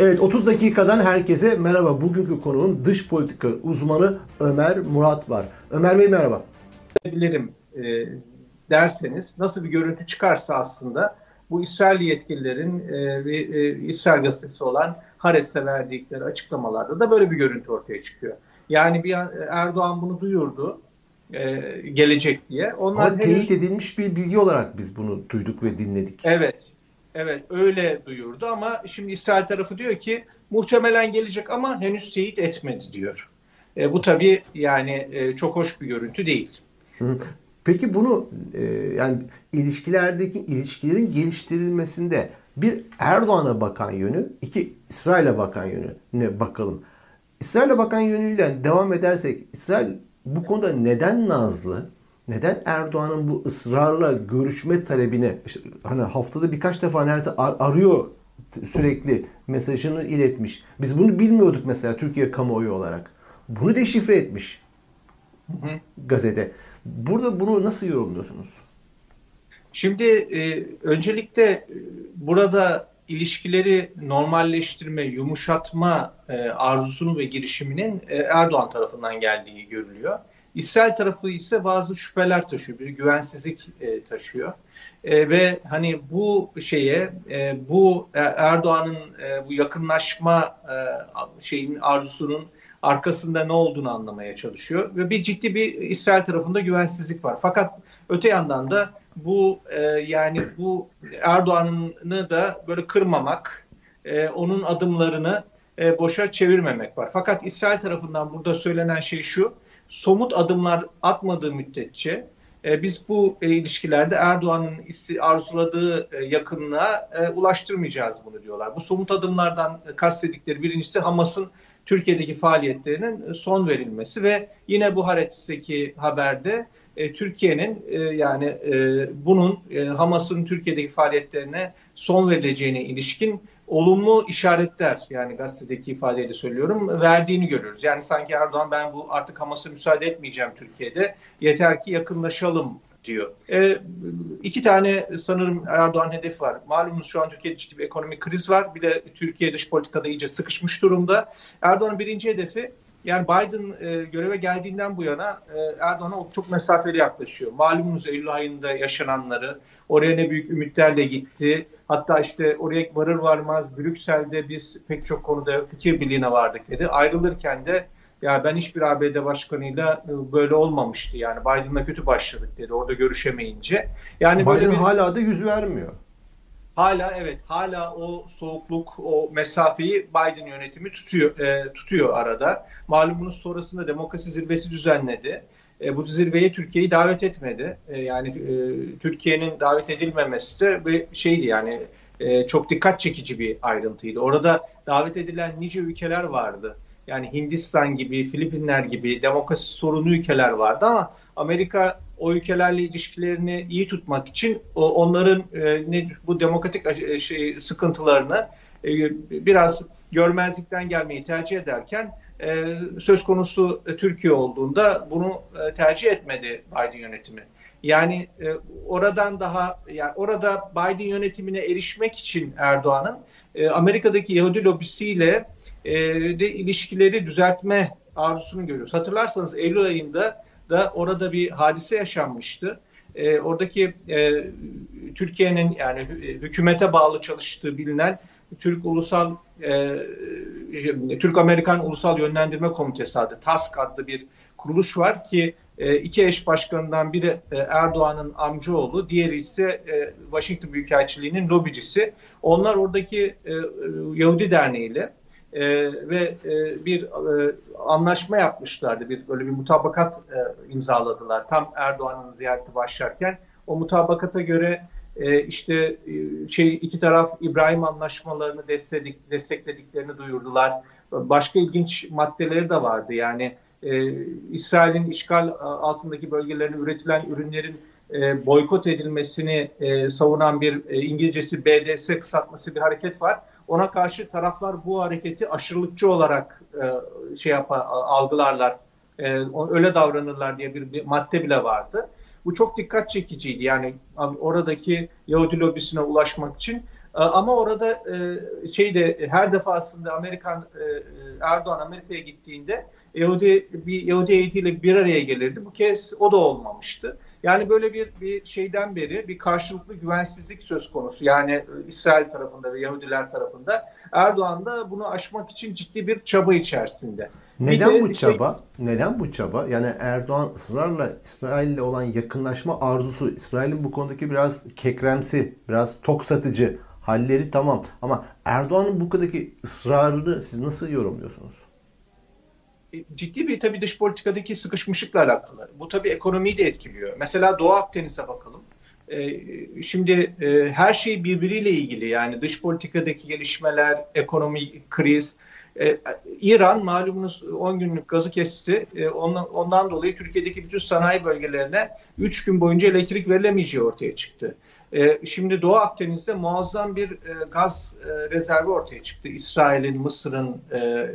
Evet 30 dakikadan herkese merhaba. Bugünkü konuğum dış politika uzmanı Ömer Murat var. Ömer Bey merhaba. Bilirim e, derseniz nasıl bir görüntü çıkarsa aslında bu İsrail yetkililerin e, ve e, İsrail gazetesi olan Haaretz'e verdikleri açıklamalarda da böyle bir görüntü ortaya çıkıyor. Yani bir Erdoğan bunu duyurdu e, gelecek diye. Onlar Ama henüz... teyit edilmiş bir bilgi olarak biz bunu duyduk ve dinledik. Evet. Evet öyle duyurdu ama şimdi İsrail tarafı diyor ki muhtemelen gelecek ama henüz teyit etmedi diyor. E, bu tabii yani e, çok hoş bir görüntü değil. Peki bunu e, yani ilişkilerdeki ilişkilerin geliştirilmesinde bir Erdoğan'a bakan yönü, iki İsrail'e bakan yönüne bakalım. İsrail'e bakan yönüyle devam edersek İsrail bu konuda neden nazlı? Neden Erdoğan'ın bu ısrarla görüşme talebine işte hani haftada birkaç defa neredeyse ar- arıyor sürekli mesajını iletmiş. Biz bunu bilmiyorduk mesela Türkiye kamuoyu olarak. Bunu deşifre etmiş hı hı. gazete. Burada bunu nasıl yorumluyorsunuz? Şimdi e, öncelikle e, burada ilişkileri normalleştirme, yumuşatma e, arzusunu ve girişiminin e, Erdoğan tarafından geldiği görülüyor. İsrail tarafı ise bazı şüpheler taşıyor, bir güvensizlik e, taşıyor. E, ve hani bu şeye, e, bu e, Erdoğan'ın e, bu yakınlaşma e, şeyin arzusunun arkasında ne olduğunu anlamaya çalışıyor ve bir ciddi bir İsrail tarafında güvensizlik var. Fakat öte yandan da bu e, yani bu Erdoğan'ı da böyle kırmamak, e, onun adımlarını e, boşa çevirmemek var. Fakat İsrail tarafından burada söylenen şey şu somut adımlar atmadığı müddetçe e, biz bu e, ilişkilerde Erdoğan'ın arzuladığı e, yakınlığa e, ulaştırmayacağız bunu diyorlar. Bu somut adımlardan kastedikleri birincisi Hamas'ın Türkiye'deki faaliyetlerinin son verilmesi ve yine bu Haaretz'teki haberde e, Türkiye'nin e, yani e, bunun e, Hamas'ın Türkiye'deki faaliyetlerine son verileceğine ilişkin olumlu işaretler yani gazetedeki ifadeyle söylüyorum verdiğini görüyoruz. Yani sanki Erdoğan ben bu artık Hamas'a müsaade etmeyeceğim Türkiye'de yeter ki yakınlaşalım diyor. E, iki tane sanırım Erdoğan hedefi var. Malumunuz şu an Türkiye'de ciddi bir ekonomik kriz var. Bir de Türkiye dış politikada iyice sıkışmış durumda. Erdoğan'ın birinci hedefi yani Biden e, göreve geldiğinden bu yana e, Erdoğan'a çok mesafeli yaklaşıyor. Malumunuz Eylül ayında yaşananları, oraya ne büyük ümitlerle gitti. Hatta işte oraya varır varmaz Brüksel'de biz pek çok konuda fikir birliğine vardık dedi. Ayrılırken de ya ben hiçbir ABD başkanıyla e, böyle olmamıştı. Yani Biden'la kötü başladık dedi orada görüşemeyince. Yani Biden böyle bir... hala da yüz vermiyor. Hala evet hala o soğukluk o mesafeyi Biden yönetimi tutuyor e, tutuyor arada. Malumunuz sonrasında demokrasi zirvesi düzenledi. E, bu zirveye Türkiye'yi davet etmedi. E, yani e, Türkiye'nin davet edilmemesi de bir şeydi yani e, çok dikkat çekici bir ayrıntıydı. Orada davet edilen nice ülkeler vardı. Yani Hindistan gibi, Filipinler gibi demokrasi sorunu ülkeler vardı ama Amerika o ülkelerle ilişkilerini iyi tutmak için o, onların e, bu demokratik e, şey, sıkıntılarını e, biraz görmezlikten gelmeyi tercih ederken e, söz konusu Türkiye olduğunda bunu e, tercih etmedi Biden yönetimi. Yani e, oradan daha yani orada Biden yönetimine erişmek için Erdoğan'ın e, Amerika'daki Yahudi lobisiyle e, de ilişkileri düzeltme arzusunu görüyoruz. Hatırlarsanız Eylül ayında da orada bir hadise yaşanmıştı. E, oradaki e, Türkiye'nin yani hükümete bağlı çalıştığı bilinen Türk Ulusal e, Türk Amerikan Ulusal Yönlendirme Komitesi adı TASK adlı bir kuruluş var ki e, iki eş başkanından biri e, Erdoğan'ın amcaoğlu, diğeri ise e, Washington Büyükelçiliği'nin lobicisi. Onlar oradaki e, Yahudi Derneği ile e, ve e, bir e, anlaşma yapmışlardı. Bir böyle bir mutabakat e, imzaladılar. Tam Erdoğan'ın ziyareti başlarken o mutabakata göre e, işte e, şey iki taraf İbrahim anlaşmalarını destekledik, desteklediklerini duyurdular. Başka ilginç maddeleri de vardı. Yani e, İsrail'in işgal altındaki bölgelerine üretilen ürünlerin e, boykot edilmesini e, savunan bir e, İngilizcesi BDS kısaltması bir hareket var. Ona karşı taraflar bu hareketi aşırılıkçı olarak e, şey yapar, algılarlar, e, öyle davranırlar diye bir, bir madde bile vardı. Bu çok dikkat çekiciydi. Yani oradaki Yahudi lobisine ulaşmak için Ama orada şeyde her defasında Amerikan Erdoğan Amerika'ya gittiğinde Yahudi bir Yahudi heyetiyle bir araya gelirdi. Bu kez o da olmamıştı. Yani böyle bir bir şeyden beri bir karşılıklı güvensizlik söz konusu. Yani İsrail tarafında ve Yahudiler tarafında Erdoğan da bunu aşmak için ciddi bir çaba içerisinde. Neden de, bu çaba? Şey, Neden bu çaba? Yani Erdoğan ısrarla İsrail'le olan yakınlaşma arzusu, İsrail'in bu konudaki biraz kekremsi, biraz tok satıcı halleri tamam. Ama Erdoğan'ın bu kadarki ısrarını siz nasıl yorumluyorsunuz? E, ciddi bir tabii dış politikadaki sıkışmışlıkla alakalı. Bu tabii ekonomiyi de etkiliyor. Mesela Doğu Akdeniz'e bakalım. Ee, şimdi e, her şey birbiriyle ilgili yani dış politikadaki gelişmeler, ekonomi kriz. İran malumunuz 10 günlük gazı kesti. Ondan, ondan dolayı Türkiye'deki bütün sanayi bölgelerine 3 gün boyunca elektrik verilemeyeceği ortaya çıktı. E, şimdi Doğu Akdeniz'de muazzam bir e, gaz e, rezervi ortaya çıktı. İsrail'in, Mısır'ın e,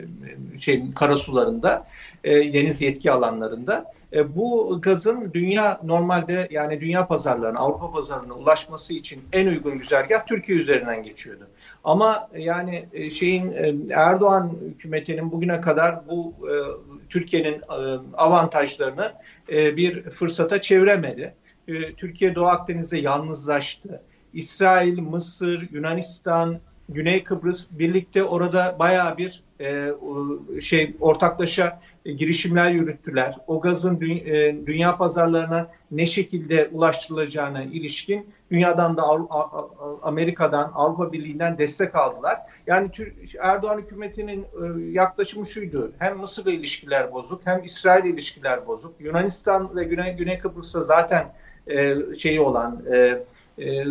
şey karasularında, deniz yetki alanlarında. Bu gazın dünya normalde yani dünya pazarlarına, Avrupa pazarına ulaşması için en uygun güzergah Türkiye üzerinden geçiyordu. Ama yani şeyin Erdoğan hükümetinin bugüne kadar bu Türkiye'nin avantajlarını bir fırsata çeviremedi. E, Türkiye Doğu Akdeniz'de yalnızlaştı. İsrail, Mısır, Yunanistan, Güney Kıbrıs birlikte orada baya bir e, şey ortaklaşa girişimler yürüttüler. O gazın dü, e, dünya pazarlarına ne şekilde ulaştırılacağına ilişkin dünyadan da Amerika'dan, Avrupa Birliği'nden destek aldılar. Yani Erdoğan hükümetinin e, yaklaşımı şuydu. Hem Mısır'la ilişkiler bozuk, hem İsrail ilişkiler bozuk. Yunanistan ve Güney, Güney Kıbrıs'ta zaten e, şeyi olan e, e,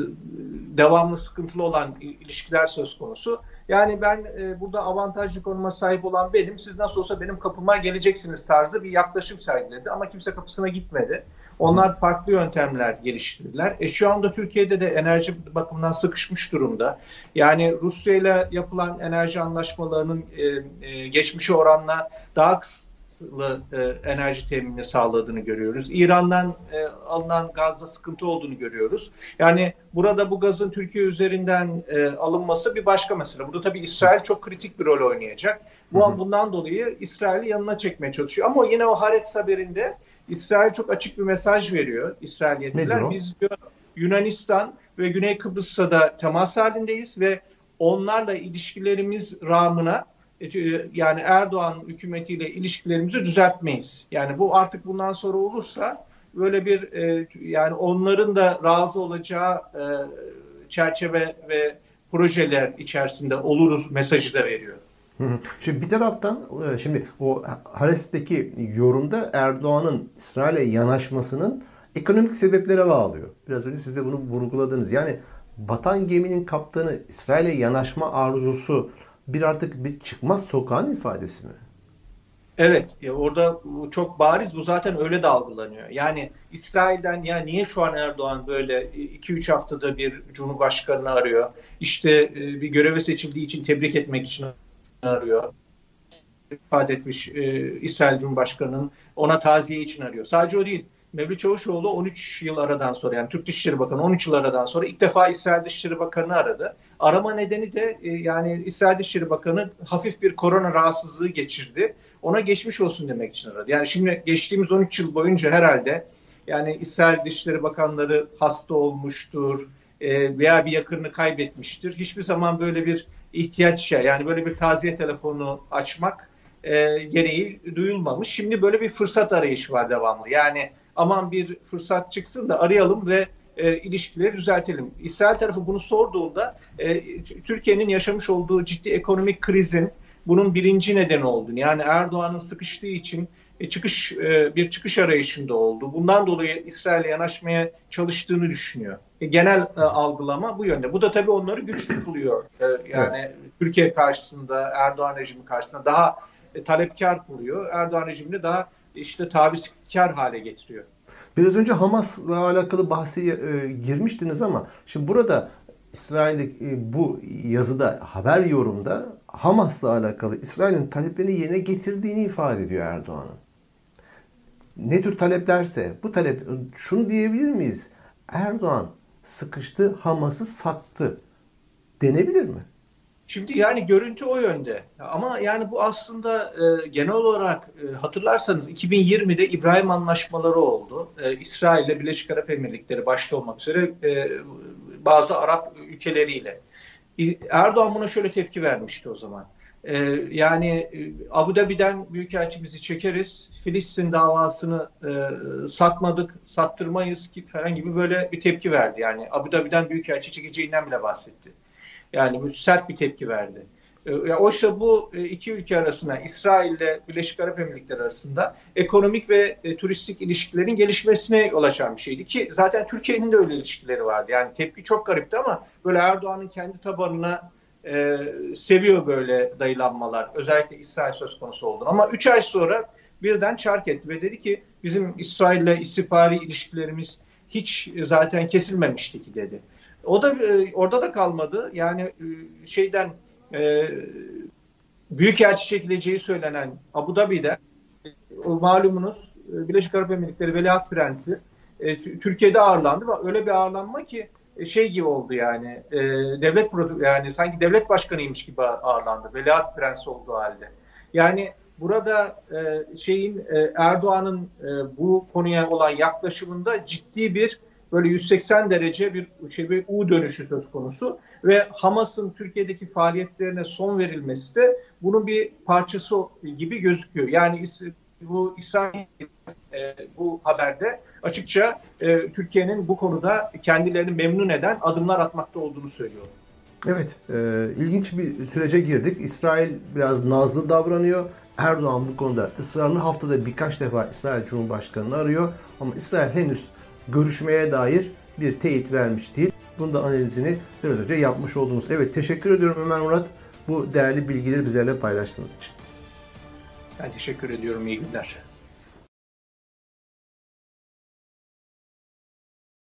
devamlı sıkıntılı olan ilişkiler söz konusu. Yani ben burada avantajlı konuma sahip olan benim, siz nasıl olsa benim kapıma geleceksiniz tarzı bir yaklaşım sergiledi ama kimse kapısına gitmedi. Onlar farklı yöntemler geliştirdiler. E şu anda Türkiye'de de enerji bakımından sıkışmış durumda. Yani Rusya ile yapılan enerji anlaşmalarının e, e, geçmişe oranla daha kısa e, enerji teminini sağladığını görüyoruz. İran'dan e, alınan gazda sıkıntı olduğunu görüyoruz. Yani burada bu gazın Türkiye üzerinden e, alınması bir başka mesele. Burada tabii İsrail çok kritik bir rol oynayacak. Bu an bundan dolayı İsrail'i yanına çekmeye çalışıyor. Ama yine o Haaretz haberinde İsrail çok açık bir mesaj veriyor. İsrail yetkililer. Biz diyor Yunanistan ve Güney Kıbrıs'ta da temas halindeyiz ve onlarla ilişkilerimiz rağmına yani Erdoğan hükümetiyle ilişkilerimizi düzeltmeyiz. Yani bu artık bundan sonra olursa böyle bir e, yani onların da razı olacağı e, çerçeve ve projeler içerisinde oluruz mesajı da veriyor. Şimdi bir taraftan e, şimdi o Hares'teki yorumda Erdoğan'ın İsrail'e yanaşmasının ekonomik sebeplere bağlıyor. Biraz önce size bunu vurguladınız. Yani batan geminin kaptanı İsrail'e yanaşma arzusu bir artık bir çıkmaz sokağın ifadesi mi? Evet, ya orada çok bariz bu zaten öyle de algılanıyor. Yani İsrail'den ya niye şu an Erdoğan böyle 2-3 haftada bir Cumhurbaşkanını arıyor? İşte e, bir göreve seçildiği için tebrik etmek için arıyor. ifade etmiş e, İsrail Cumhurbaşkanı'nın ona taziye için arıyor. Sadece o değil. Mevlüt Çavuşoğlu 13 yıl aradan sonra yani Türk Dışişleri Bakanı 13 yıl aradan sonra ilk defa İsrail Dışişleri Bakanı'nı aradı. Arama nedeni de e, yani İsrail Dışişleri Bakanı hafif bir korona rahatsızlığı geçirdi. Ona geçmiş olsun demek için aradı. Yani şimdi geçtiğimiz 13 yıl boyunca herhalde yani İsrail Dışişleri Bakanları hasta olmuştur e, veya bir yakınını kaybetmiştir. Hiçbir zaman böyle bir ihtiyaç şey yani böyle bir taziye telefonu açmak e, gereği duyulmamış. Şimdi böyle bir fırsat arayışı var devamlı. Yani aman bir fırsat çıksın da arayalım ve e, ilişkileri düzeltelim. İsrail tarafı bunu sorduğunda e, Türkiye'nin yaşamış olduğu ciddi ekonomik krizin bunun birinci nedeni olduğunu yani Erdoğan'ın sıkıştığı için e, çıkış e, bir çıkış arayışında oldu. Bundan dolayı İsrail'e yanaşmaya çalıştığını düşünüyor. E, genel e, algılama bu yönde. Bu da tabii onları güçlü kılıyor. E, yani evet. Türkiye karşısında Erdoğan rejimi karşısında daha e, talepkar kılıyor. Erdoğan rejimini daha işte tavizkar hale getiriyor. Biraz önce Hamas'la alakalı bahsi e, girmiştiniz ama şimdi burada İsrail'de e, bu yazıda haber yorumda Hamas'la alakalı İsrail'in taleplerini yerine getirdiğini ifade ediyor Erdoğan'ın. Ne tür taleplerse bu talep şunu diyebilir miyiz? Erdoğan sıkıştı Hamas'ı sattı. denebilir mi? Şimdi yani görüntü o yönde. Ama yani bu aslında e, genel olarak e, hatırlarsanız 2020'de İbrahim anlaşmaları oldu. E, İsrail ile Birleşik Arap Emirlikleri başta olmak üzere e, bazı Arap ülkeleriyle. Erdoğan buna şöyle tepki vermişti o zaman. E, yani e, Abu Dhabi'den büyükelçimizi çekeriz. Filistin davasını e, satmadık, sattırmayız ki falan gibi böyle bir tepki verdi. Yani Abu Dhabi'den büyükelçi çekeceğinden bile bahsetti. Yani sert bir tepki verdi. E, oysa bu e, iki ülke arasında İsrail ile Birleşik Arap Emirlikleri arasında ekonomik ve e, turistik ilişkilerin gelişmesine yol açan bir şeydi ki zaten Türkiye'nin de öyle ilişkileri vardı. Yani tepki çok garipti ama böyle Erdoğan'ın kendi tabanına e, seviyor böyle dayılanmalar. Özellikle İsrail söz konusu oldu. Ama üç ay sonra birden çark etti ve dedi ki bizim İsrail ile istihbari ilişkilerimiz hiç zaten kesilmemişti ki dedi. O da e, orada da kalmadı. Yani e, şeyden e, büyükelçi çekileceği söylenen Abu Dhabi'de o malumunuz e, Birleşik Arap Emirlikleri Veliaht Prensi e, Türkiye'de ağırlandı ve öyle bir ağırlanma ki e, şey gibi oldu yani e, devlet yani sanki devlet başkanıymış gibi ağırlandı. Veliaht Prensi olduğu halde. Yani burada e, şeyin e, Erdoğan'ın e, bu konuya olan yaklaşımında ciddi bir böyle 180 derece bir şey bir U dönüşü söz konusu ve Hamas'ın Türkiye'deki faaliyetlerine son verilmesi de bunun bir parçası gibi gözüküyor. Yani bu İsrail e, bu haberde açıkça e, Türkiye'nin bu konuda kendilerini memnun eden adımlar atmakta olduğunu söylüyor. Evet, e, ilginç bir sürece girdik. İsrail biraz nazlı davranıyor. Erdoğan bu konuda ısrarlı haftada birkaç defa İsrail Cumhurbaşkanı'nı arıyor. Ama İsrail henüz görüşmeye dair bir teyit vermiş değil. Bunun da analizini biraz önce yapmış oldunuz. Evet teşekkür ediyorum Ömer Murat bu değerli bilgileri bizlerle paylaştığınız için. Ben teşekkür ediyorum. İyi günler.